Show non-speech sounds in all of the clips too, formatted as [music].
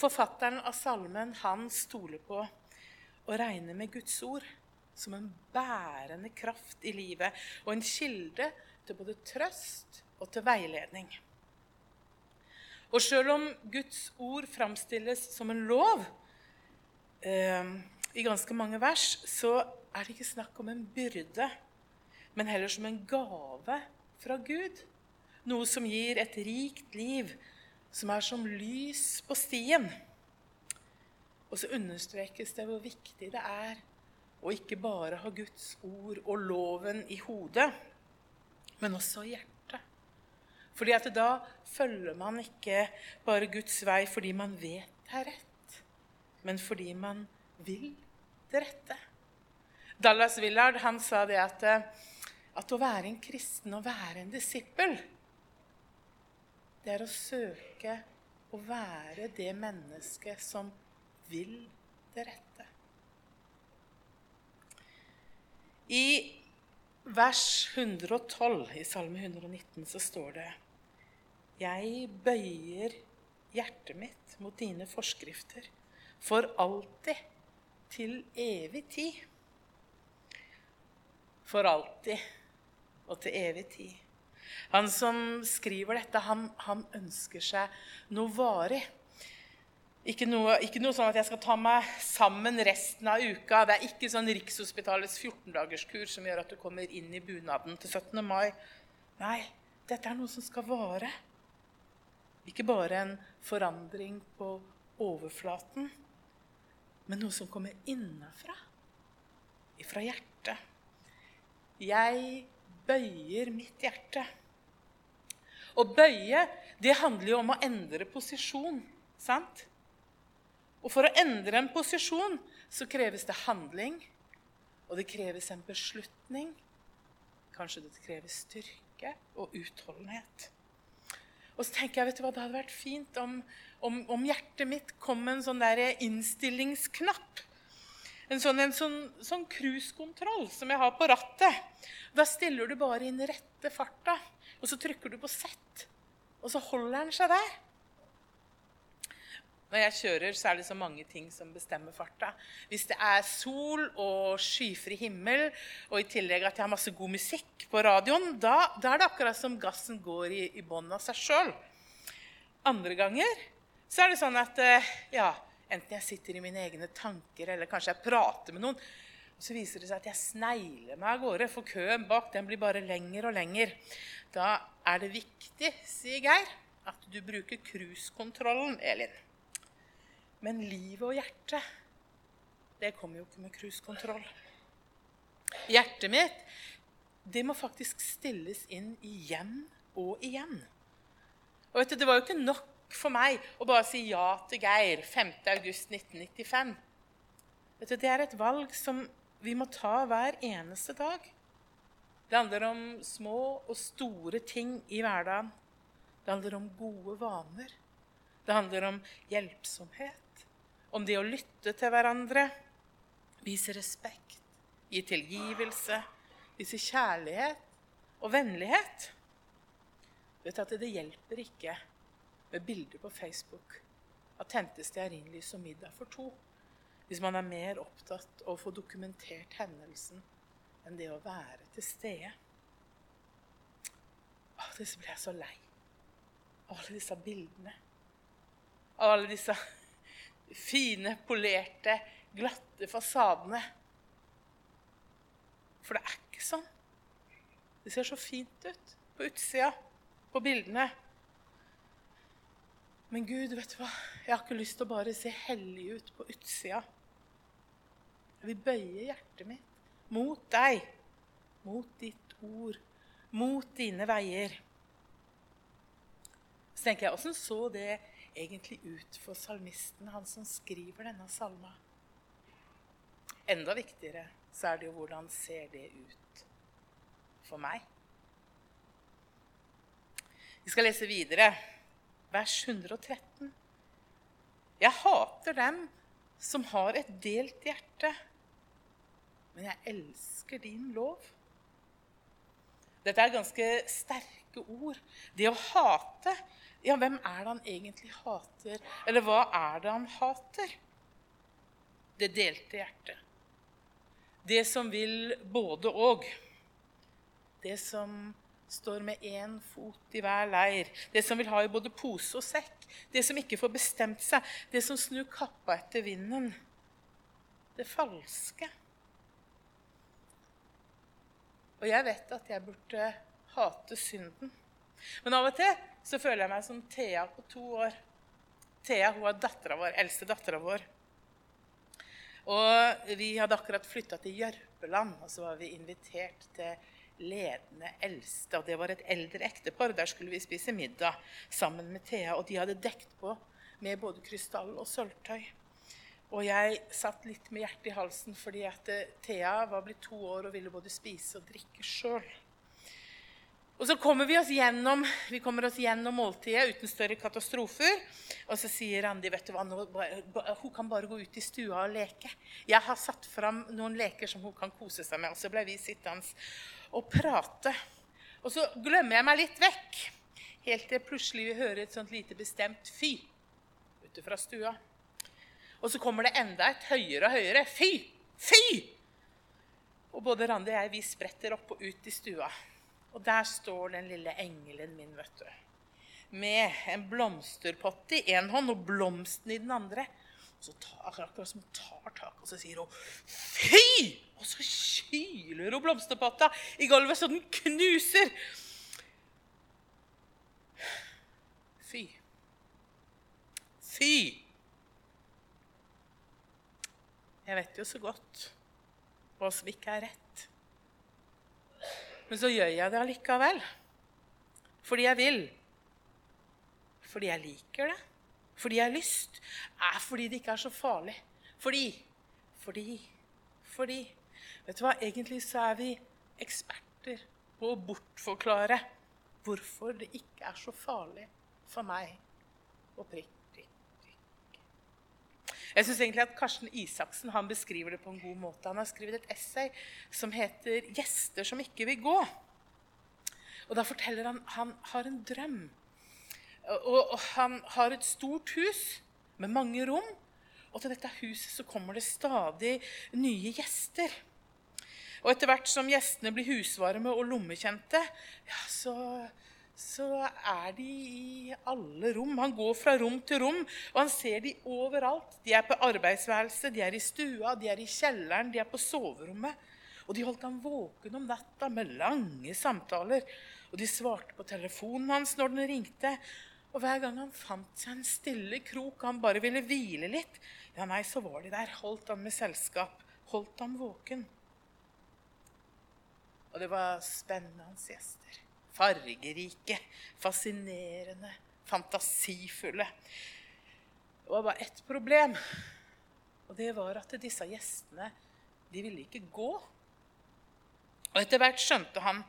Forfatteren av salmen han stoler på å regne med Guds ord som en bærende kraft i livet og en kilde til både trøst og til veiledning. Og sjøl om Guds ord framstilles som en lov eh, i ganske mange vers, så er det ikke snakk om en byrde, men heller som en gave fra Gud. Noe som gir et rikt liv, som er som lys på stien. Og så understrekes det hvor viktig det er å ikke bare ha Guds ord og loven i hodet, men også i hjertet. Fordi at da følger man ikke bare Guds vei fordi man vet det er rett, men fordi man vil det rette. Dallas Willard han sa det at, at å være en kristen og være en disippel, det er å søke å være det mennesket som vil det rette. I vers 112 i Salme 119 så står det Jeg bøyer hjertet mitt mot dine forskrifter for alltid, til evig tid. For alltid og til evig tid. Han som skriver dette, han, han ønsker seg noe varig. Ikke noe, ikke noe, sånn at jeg skal ta meg sammen resten av uka. Det er ikke sånn Rikshospitalets 14-dagerskur som gjør at du kommer inn i bunaden til 17. mai. Nei, dette er noe som skal vare. Ikke bare en forandring på overflaten, men noe som kommer innafra. Ifra hjertet. Jeg bøyer mitt hjerte. Å bøye, det handler jo om å endre posisjon. sant? Og for å endre en posisjon så kreves det handling, og det kreves en beslutning. Kanskje det kreves styrke og utholdenhet. Og så tenker jeg, vet du hva, Det hadde vært fint om, om, om hjertet mitt kom med en sånn der innstillingsknapp. En sånn, en sånn, sånn cruisekontroll som jeg har på rattet. Da stiller du bare inn rette farta, og så trykker du på Z. Og så holder den seg der. Når jeg kjører, så er det så mange ting som bestemmer farta. Hvis det er sol og skyfri himmel, og i tillegg at jeg har masse god musikk på radioen, da, da er det akkurat som gassen går i, i bånn av seg sjøl. Andre ganger så er det sånn at eh, ja, enten jeg sitter i mine egne tanker, eller kanskje jeg prater med noen, så viser det seg at jeg snegler meg av gårde, for køen bak den blir bare lenger og lenger. Da er det viktig, sier Geir, at du bruker cruisekontrollen, Elin. Men livet og hjertet, det kommer jo ikke med cruisekontroll. Hjertet mitt, det må faktisk stilles inn igjen og igjen. Og vet du, Det var jo ikke nok for meg å bare si ja til Geir 5.8.1995. Vet du, Det er et valg som vi må ta hver eneste dag. Det handler om små og store ting i hverdagen. Det handler om gode vaner. Det handler om hjelpsomhet om det å lytte til hverandre, vise respekt, gi tilgivelse, vise kjærlighet og vennlighet. Vet at Det hjelper ikke med bilder på Facebook av tente stearinlys og middag for to hvis man er mer opptatt av å få dokumentert hendelsen enn det å være til stede. Å, så ble jeg så lei av alle disse bildene. Av alle disse [laughs] fine, polerte, glatte fasadene. For det er ikke sånn. Det ser så fint ut på utsida, på bildene. Men Gud, vet du hva? Jeg har ikke lyst til å bare se hellig ut på utsida. Jeg vil bøye hjertet mitt mot deg, mot ditt ord, mot dine veier. Så tenker jeg, Åssen så det egentlig ut for salmisten, han som skriver denne salma? Enda viktigere så er det jo hvordan ser det ut for meg? Vi skal lese videre, vers 113. Jeg hater dem som har et delt hjerte, men jeg elsker din lov. Dette er ganske sterke ord. Det å hate Ja, hvem er det han egentlig hater? Eller hva er det han hater? Det delte hjertet. Det som vil både og. Det som står med én fot i hver leir. Det som vil ha i både pose og sekk. Det som ikke får bestemt seg. Det som snur kappa etter vinden. Det falske. Og jeg vet at jeg burde hate synden. Men av og til så føler jeg meg som Thea på to år. Thea hun er dattera vår, eldste dattera vår. Og vi hadde akkurat flytta til Jørpeland, og så var vi invitert til ledende eldste. Og det var et eldre ektepar. Der skulle vi spise middag sammen med Thea. Og de hadde dekt på med både krystall og sølvtøy. Og jeg satt litt med hjertet i halsen fordi at eh, Thea var blitt to år og ville både spise og drikke sjøl. Og så kommer vi oss gjennom, vi kommer oss gjennom måltidet uten større katastrofer. Og så sier Randi vet du hva, nå, hun kan bare gå ut i stua og leke. Jeg har satt fram noen leker som hun kan kose seg med. Og så ble vi sittende og prate. Og så glemmer jeg meg litt vekk. Helt til plutselig vi hører et sånt lite bestemt fy ute fra stua. Og så kommer det enda et høyere og høyere. Fy! Fy! Og både Randi og jeg vi spretter opp og ut i stua. Og der står den lille engelen min, vet du. Med en blomsterpott i én hånd og blomsten i den andre. Så tar, akkurat som hun tar tak, og så sier hun 'fy!' Og så kyler hun blomsterpotta i gulvet så den knuser. Fy. Fy. Jeg vet jo så godt hva som ikke er rett. Men så gjør jeg det allikevel. Fordi jeg vil. Fordi jeg liker det. Fordi jeg har lyst. Er fordi det ikke er så farlig. Fordi. Fordi. Fordi. Vet du hva? Egentlig så er vi eksperter på å bortforklare hvorfor det ikke er så farlig for meg å prikke. Jeg synes egentlig at Karsten Isaksen han beskriver det på en god måte. Han har skrevet et essay som heter 'Gjester som ikke vil gå'. Og Da forteller han han har en drøm. Og, og Han har et stort hus med mange rom. Og til dette huset så kommer det stadig nye gjester. Og etter hvert som gjestene blir husvarme og lommekjente, ja, så så er de i alle rom. Han går fra rom til rom, og han ser de overalt. De er på arbeidsværelset, de er i stua, de er i kjelleren, de er på soverommet. Og de holdt han våken om natta med lange samtaler. Og de svarte på telefonen hans når den ringte. Og hver gang han fant seg en stille krok han bare ville hvile litt, ja nei, så var de der. Holdt han med selskap. Holdt han våken. Og det var spennende hans gjester fargerike, fascinerende, fantasifulle. Det var bare ett problem, og det var at disse gjestene de ville ikke gå. Og Etter hvert skjønte han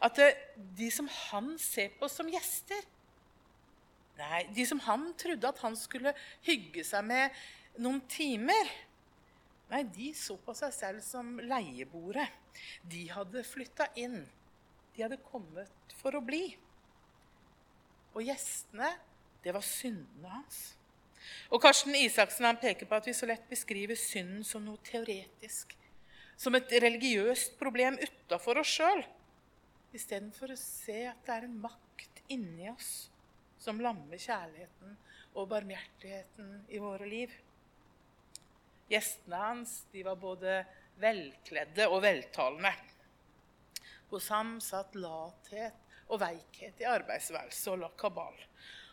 at de som han ser på som gjester Nei, de som han trodde at han skulle hygge seg med noen timer Nei, de så på seg selv som leieboere. De hadde flytta inn. De hadde kommet for å bli. Og gjestene, det var syndene hans. Og Karsten Isaksen han peker på at vi så lett beskriver synden som noe teoretisk. Som et religiøst problem utafor oss sjøl. Istedenfor å se at det er en makt inni oss som lammer kjærligheten og barmhjertigheten i våre liv. Gjestene hans de var både velkledde og veltalende. Hos ham satt lathet og veikhet i arbeidsværelset og la kabal.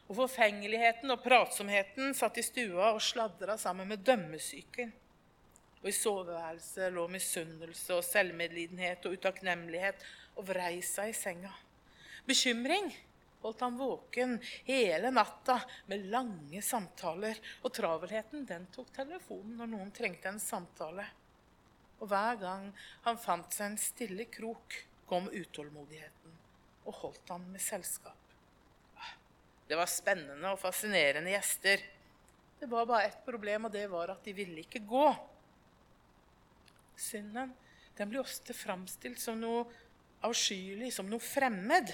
Og forfengeligheten og pratsomheten satt i stua og sladra sammen med dømmesyken. Og i soveværelset lå misunnelse og selvmedlidenhet og utakknemlighet og vrei seg i senga. Bekymring holdt han våken hele natta med lange samtaler. Og travelheten den tok telefonen når noen trengte en samtale. Og hver gang han fant seg en stille krok, kom utålmodigheten og holdt han med selskap. Det var spennende og fascinerende gjester. Det var bare ett problem, og det var at de ville ikke gå. Synden den blir ofte framstilt som noe avskyelig, som noe fremmed.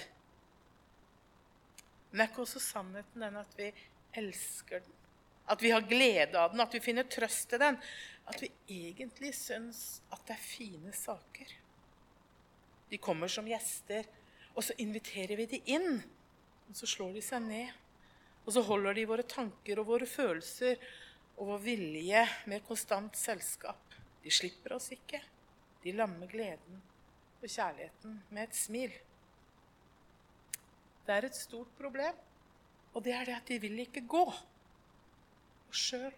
Men er ikke også sannheten den at vi elsker den? At vi har glede av den, at vi finner trøst i den? At vi egentlig syns at det er fine saker? De kommer som gjester, og så inviterer vi dem inn. Og så slår de seg ned. Og så holder de våre tanker og våre følelser og vår vilje med konstant selskap. De slipper oss ikke. De lammer gleden og kjærligheten med et smil. Det er et stort problem, og det er det at de vil ikke gå. Og sjøl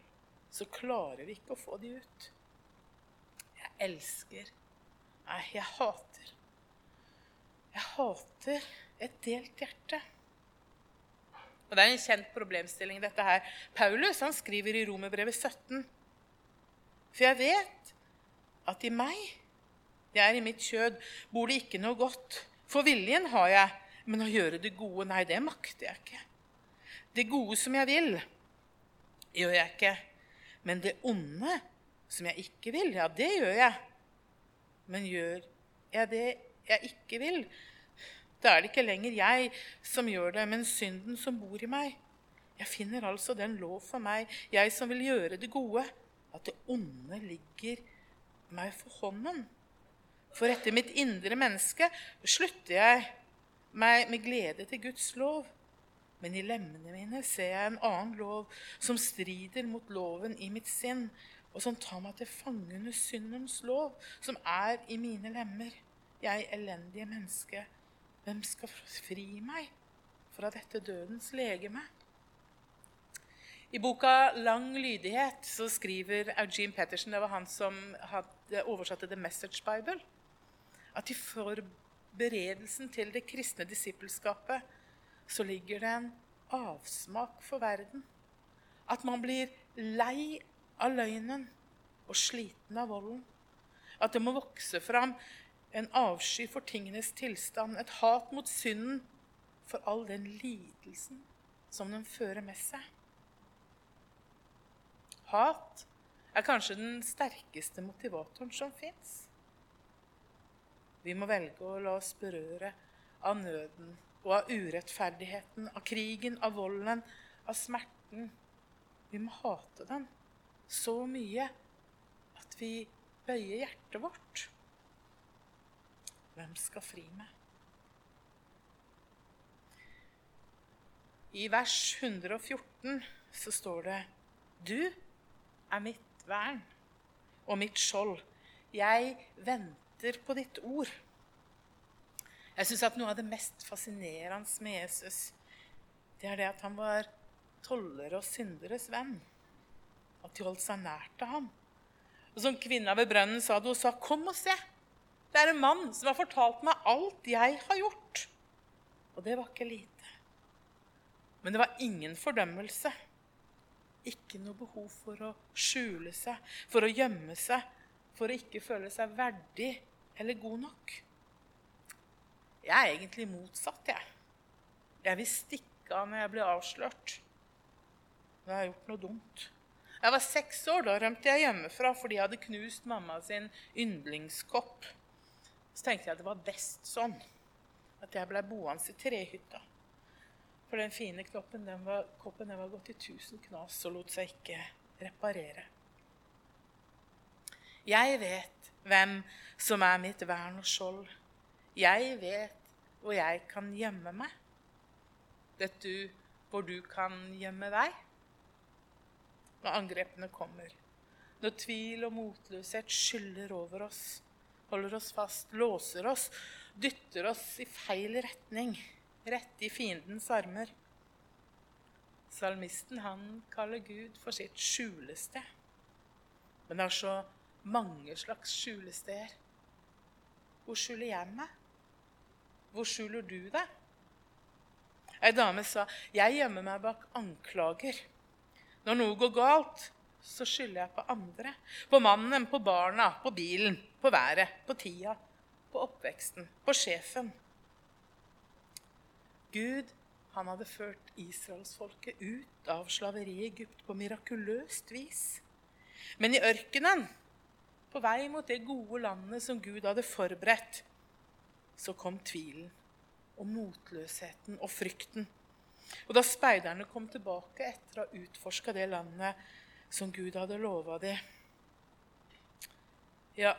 så klarer vi ikke å få de ut. Jeg elsker Nei, jeg hater. Jeg hater et delt hjerte. Og Det er en kjent problemstilling, dette her. Paulus han skriver i Romerbrevet 17. For jeg vet at i meg, det er i mitt kjød, bor det ikke noe godt. For viljen har jeg, men å gjøre det gode, nei, det makter jeg ikke. Det gode som jeg vil, gjør jeg ikke. Men det onde som jeg ikke vil, ja, det gjør jeg. Men gjør jeg det jeg ikke vil, da er det ikke lenger jeg som gjør det, men synden som bor i meg. Jeg finner altså den lov for meg, jeg som vil gjøre det gode, at det onde ligger meg for hånden. For etter mitt indre menneske slutter jeg meg med glede til Guds lov. Men i lemmene mine ser jeg en annen lov som strider mot loven i mitt sinn, og som tar meg til fange under syndens lov, som er i mine lemmer. Jeg elendige menneske, hvem skal fri meg fra dette dødens legeme? I boka 'Lang lydighet' så skriver Eugene Pettersen, det var han som hadde oversatte The Message Bible, at de i forberedelsen til det kristne disippelskapet så ligger det en avsmak for verden. At man blir lei av løgnen og sliten av volden. At det må vokse fram en avsky for tingenes tilstand, et hat mot synden for all den lidelsen som den fører med seg. Hat er kanskje den sterkeste motivatoren som fins. Vi må velge å la oss berøre av nøden og av urettferdigheten, av krigen, av volden, av smerten. Vi må hate den så mye at vi bøyer hjertet vårt hvem skal fri meg? I vers 114 så står det Du er mitt vern og mitt skjold. Jeg venter på ditt ord. Jeg syns at noe av det mest fascinerende med Jesus, det er det at han var tollere og synderes venn. At de holdt seg nær til ham. Og Som kvinna ved brønnen sa det, hun sa, 'Kom og se'. Det er en mann som har fortalt meg alt jeg har gjort. Og det var ikke lite. Men det var ingen fordømmelse. Ikke noe behov for å skjule seg, for å gjemme seg, for å ikke føle seg verdig eller god nok. Jeg er egentlig motsatt, jeg. Jeg vil stikke av når jeg blir avslørt. Når jeg har gjort noe dumt. Jeg var seks år. Da rømte jeg hjemmefra fordi jeg hadde knust mamma sin yndlingskopp. Så tenkte jeg at det var best sånn at jeg ble boende i trehytta. For den fine kloppen, den var, koppen den var gått i tusen knas og lot seg ikke reparere. Jeg vet hvem som er mitt vern og skjold. Jeg vet hvor jeg kan gjemme meg. Vet du hvor du kan gjemme deg? Når angrepene kommer, når tvil og motløshet skyller over oss, holder oss fast, låser oss, dytter oss i feil retning, rett i fiendens armer. Salmisten han kaller Gud for sitt skjulested. Men det er så mange slags skjulesteder. Hvor skjuler jeg meg? Hvor skjuler du deg? Ei dame sa, 'Jeg gjemmer meg bak anklager.' Når noe går galt, så skylder jeg på andre. På mannen, på barna, på bilen, på været, på tida, på oppveksten, på sjefen. Gud han hadde ført israelsfolket ut av slaveriet i Egypt på mirakuløst vis. Men i ørkenen, på vei mot det gode landet som Gud hadde forberedt, så kom tvilen og motløsheten og frykten. Og da speiderne kom tilbake etter å ha utforska det landet som Gud hadde lova dem, ja,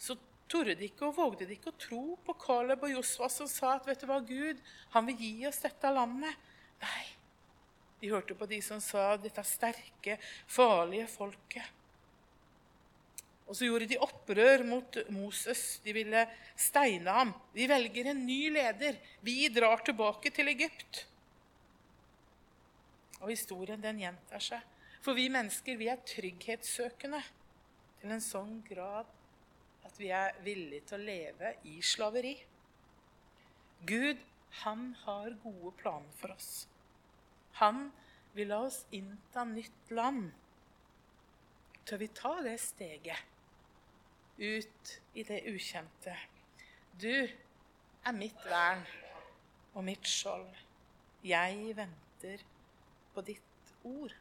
så torde de ikke og vågde de ikke å tro på Caleb og Josva som sa at vet du hva, Gud, han vil gi oss dette landet. Nei, de hørte på de som sa dette sterke, farlige folket. Og så gjorde de opprør mot Moses. De ville steine ham. Vi velger en ny leder. Vi drar tilbake til Egypt. Og historien den gjentar seg. For vi mennesker vi er trygghetssøkende til en sånn grad at vi er villige til å leve i slaveri. Gud, han har gode planer for oss. Han vil la oss innta nytt land. Tør vi ta det steget ut i det ukjente? Du er mitt vern og mitt skjold. Jeg venter på ditt ord.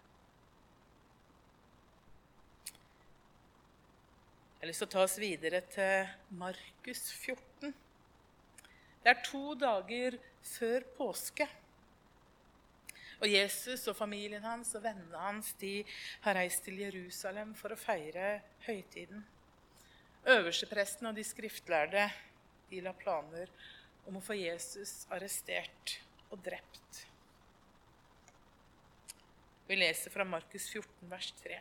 Jeg har lyst til å ta oss videre til Markus 14. Det er to dager før påske. Og Jesus og familien hans og vennene hans de har reist til Jerusalem for å feire høytiden. Øverstepresten og de skriftlærde de la planer om å få Jesus arrestert og drept. Vi leser fra Markus 14, vers 3.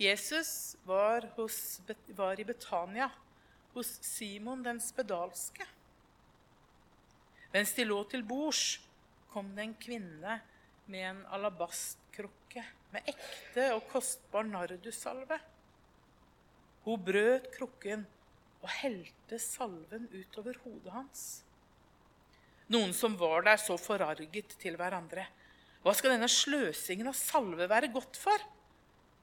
Jesus var, hos, var, i Betania, hos Simon den spedalske. Mens de lå til bords, kom det en kvinne med en alabastkrukke med ekte og kostbar nardussalve. Hun brøt krukken og helte salven utover hodet hans. Noen som var der, så forarget til hverandre. Hva skal denne sløsingen av salve være godt for?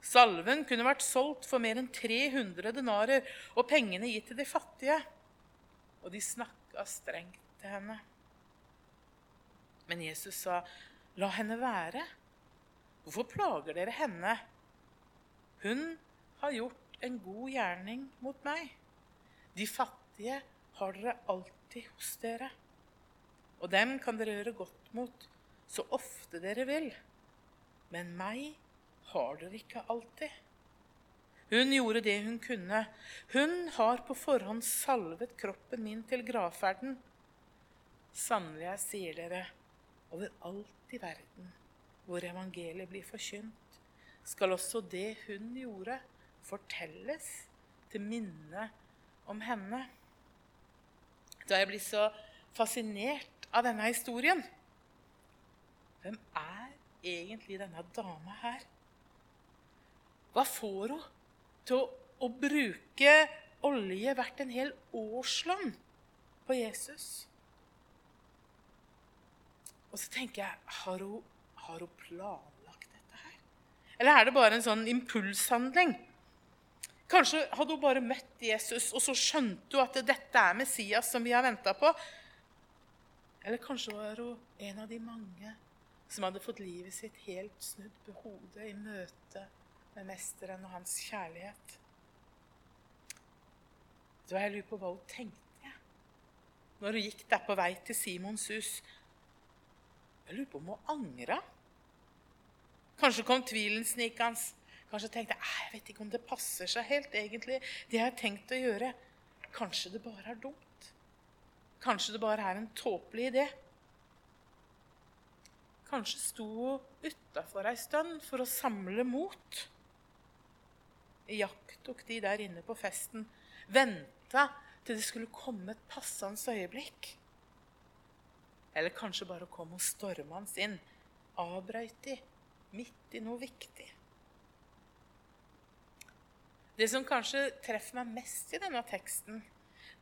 Salven kunne vært solgt for mer enn 300 denarer og pengene gitt til de fattige. Og de snakka strengt til henne. Men Jesus sa, 'La henne være. Hvorfor plager dere henne?' Hun har gjort en god gjerning mot meg. De fattige har dere alltid hos dere. Og dem kan dere gjøre godt mot så ofte dere vil. Men meg har dere ikke alltid. Hun gjorde det hun kunne. Hun har på forhånd salvet kroppen min til gravferden. Sannelig, jeg sier dere, overalt i verden hvor evangeliet blir forkynt, skal også det hun gjorde, fortelles til minne om henne. Da jeg blir så fascinert av denne historien Hvem er egentlig denne dama her? Hva får hun til å, å bruke olje verdt en hel årslønn på Jesus? Og så tenker jeg har hun, har hun planlagt dette her? Eller er det bare en sånn impulshandling? Kanskje hadde hun bare møtt Jesus, og så skjønte hun at dette er Messias som vi har venta på. Eller kanskje var hun en av de mange som hadde fått livet sitt helt snudd på hodet i møte med Mesteren og hans kjærlighet. Så jeg lurer på hva hun tenkte når hun gikk der på vei til Simons hus. Jeg lurer på om hun angra. Kanskje kom tvilen snikende. Kanskje tenkte jeg jeg vet ikke om det passer seg helt, egentlig, det jeg har tenkt å gjøre. Kanskje det bare er dumt. Kanskje det bare er en tåpelig idé. Kanskje sto hun utafor ei stund for å samle mot iakttok de der inne på festen, venta til det skulle komme et passende øyeblikk. Eller kanskje bare kom og stormende inn, avbrøyt de midt i noe viktig. Det som kanskje treffer meg mest i denne teksten,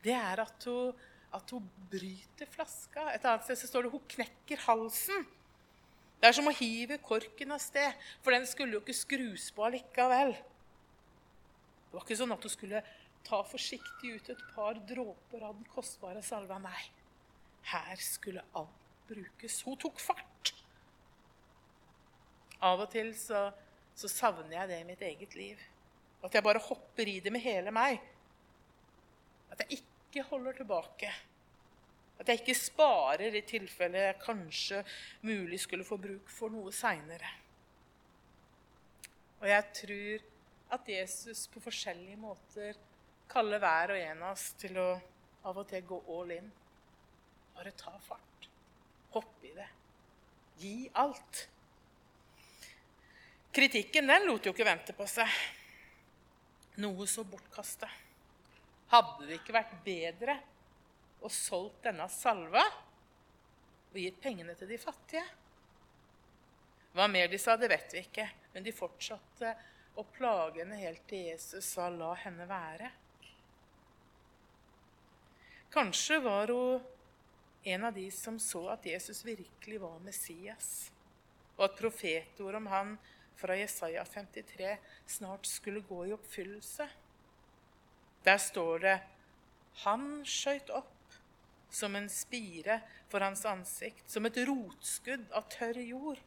det er at hun, at hun bryter flaska. Et annet sted så står det hun knekker halsen. Det er som å hive korken av sted, for den skulle jo ikke skrus på allikevel. Det var ikke sånn at hun skulle ta forsiktig ut et par dråper av den kostbare salva. Nei, her skulle alt brukes. Hun tok fart. Av og til så, så savner jeg det i mitt eget liv. At jeg bare hopper i det med hele meg. At jeg ikke holder tilbake. At jeg ikke sparer i tilfelle jeg kanskje mulig skulle få bruk for noe seinere. Og jeg tror at Jesus på forskjellige måter kaller hver og en av oss til å av og til gå all in. Bare ta fart. Hoppe i det. Gi alt. Kritikken den lot jo ikke vente på seg. Noe så bortkasta. Hadde det ikke vært bedre og solgt denne salva og gitt pengene til de fattige. Hva mer de sa, det vet vi ikke, men de fortsatte å plage henne helt til Jesus sa 'la henne være'. Kanskje var hun en av de som så at Jesus virkelig var Messias, og at profetord om han fra Jesaja 53 snart skulle gå i oppfyllelse. Der står det 'Han skøyt opp som en spire for hans ansikt, som et rotskudd av tørr jord.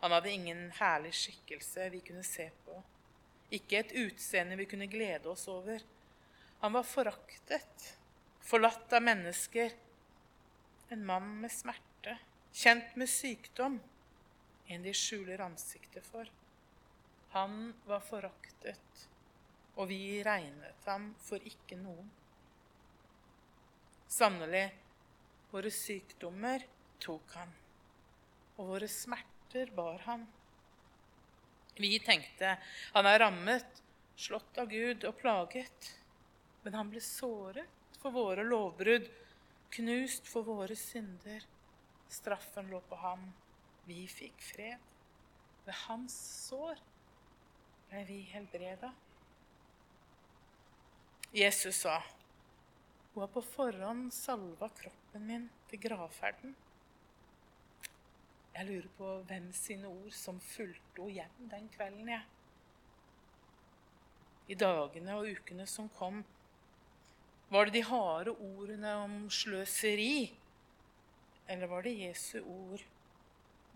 Han hadde ingen herlig skikkelse vi kunne se på, ikke et utseende vi kunne glede oss over. Han var foraktet, forlatt av mennesker, en mann med smerte, kjent med sykdom, en de skjuler ansiktet for. Han var foraktet, og vi regnet ham for ikke noen. Sannelig, våre sykdommer tok han, og våre smerter bar han. Vi tenkte han er rammet, slått av Gud og plaget. Men han ble såret for våre lovbrudd, knust for våre synder. Straffen lå på ham. Vi fikk fred. Ved hans sår ble vi helbreda. Jesus sa, hun har på forhånd salva kroppen min til gravferden. Jeg lurer på hvem sine ord som fulgte henne hjem den kvelden, jeg. I dagene og ukene som kom, var det de harde ordene om sløseri? Eller var det Jesu ord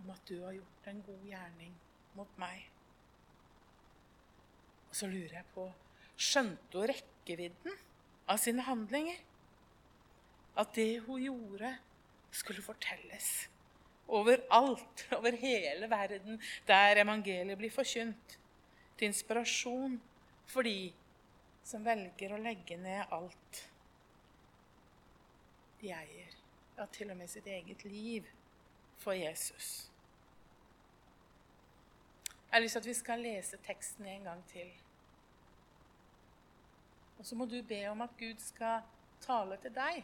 om at du har gjort en god gjerning mot meg? Og så lurer jeg på Skjønte hun rekkevidden av sine handlinger? at det hun gjorde, skulle fortelles. Overalt, over hele verden, der evangeliet blir forkynt. Til inspirasjon for de som velger å legge ned alt de eier. Ja, til og med sitt eget liv for Jesus. Jeg har lyst til at vi skal lese teksten en gang til. Og så må du be om at Gud skal tale til deg.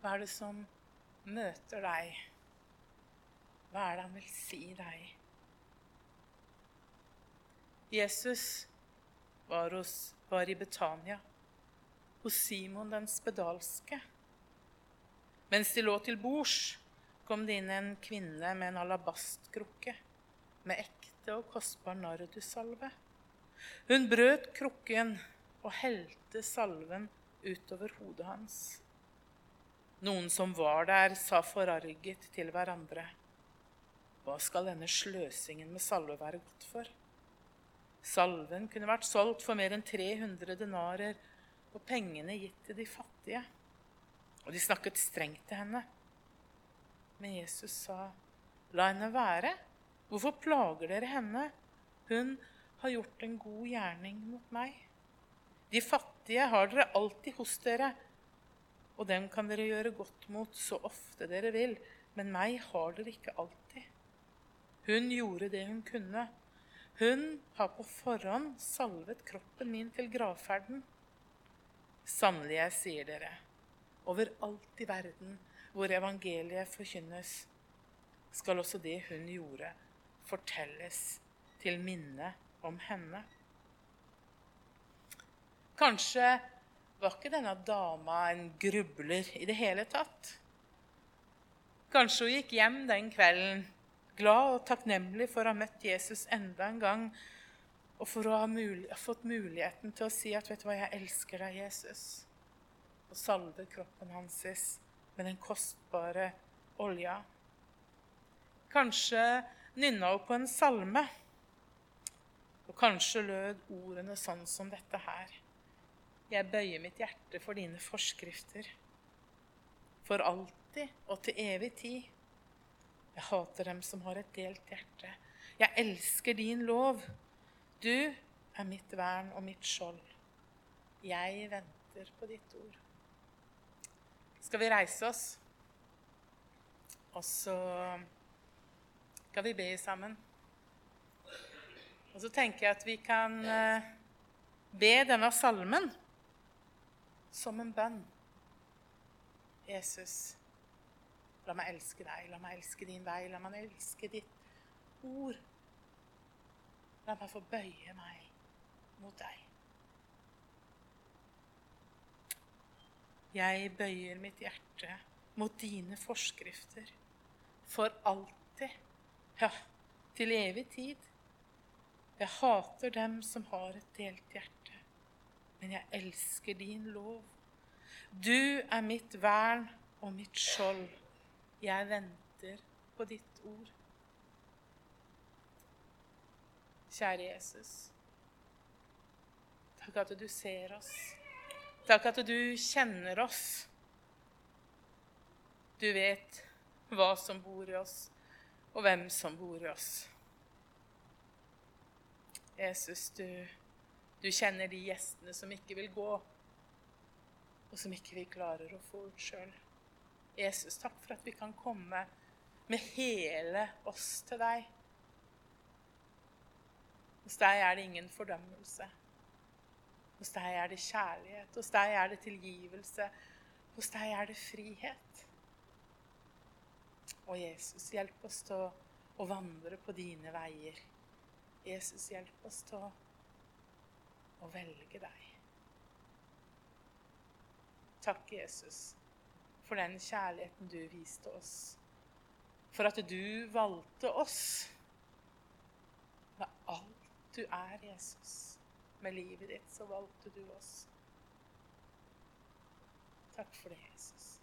Hva er det som møter deg? Hva er det han vil si deg? Jesus var, hos, var i Betania, hos Simon den spedalske. Mens de lå til bords, kom det inn en kvinne med en alabastkrukke med ekte og kostbar nardussalve. Hun brøt krukken og helte salven utover hodet hans. Noen som var der, sa forarget til hverandre. Hva skal denne sløsingen med salve være godt for? Salven kunne vært solgt for mer enn 300 denarer og pengene gitt til de fattige. Og de snakket strengt til henne. Men Jesus sa, 'La henne være. Hvorfor plager dere henne? Hun har gjort en god gjerning mot meg.' De fattige har dere alltid hos dere, og dem kan dere gjøre godt mot så ofte dere vil, men meg har dere ikke alltid. Hun gjorde det hun kunne. Hun har på forhånd salvet kroppen min til gravferden. Sannelig, jeg sier dere, overalt i verden hvor evangeliet forkynnes, skal også det hun gjorde, fortelles til minne om henne. Kanskje var ikke denne dama en grubler i det hele tatt. Kanskje hun gikk hjem den kvelden glad og takknemlig for å ha møtt Jesus enda en gang, og for å ha, mul fått muligheten til å si at 'Vet du hva, jeg elsker deg, Jesus', og salve kroppen hans med den kostbare olja. Kanskje nynna hun på en salme, og kanskje lød ordene sånn som dette her. Jeg bøyer mitt hjerte for dine forskrifter. For alltid og til evig tid. Jeg hater dem som har et delt hjerte. Jeg elsker din lov. Du er mitt vern og mitt skjold. Jeg venter på ditt ord. Skal vi reise oss? Og så skal vi be sammen. Og så tenker jeg at vi kan eh, be denne salmen som en bønn. Jesus, la meg elske deg, la meg elske din vei, la meg elske ditt ord. La meg få bøye meg mot deg. Jeg bøyer mitt hjerte mot dine forskrifter for alltid, ja, til evig tid. Jeg hater dem som har et delt hjerte, men jeg elsker din lov. Du er mitt vern og mitt skjold. Jeg venter på ditt ord. Kjære Jesus. Takk at du ser oss. Takk at du kjenner oss. Du vet hva som bor i oss, og hvem som bor i oss. Jesus, du, du kjenner de gjestene som ikke vil gå, og som ikke vi klarer å få ut sjøl. Jesus, takk for at vi kan komme med hele oss til deg. Hos deg er det ingen fordømmelse. Hos deg er det kjærlighet. Hos deg er det tilgivelse. Hos deg er det frihet. Og Jesus, hjelp oss til å, vandre på dine veier. Jesus, hjelp oss til å velge deg. Takk, Jesus, for den kjærligheten du viste oss. For at du valgte oss med alt du er, Jesus. Med livet ditt så valgte du oss. Takk for det, Jesus.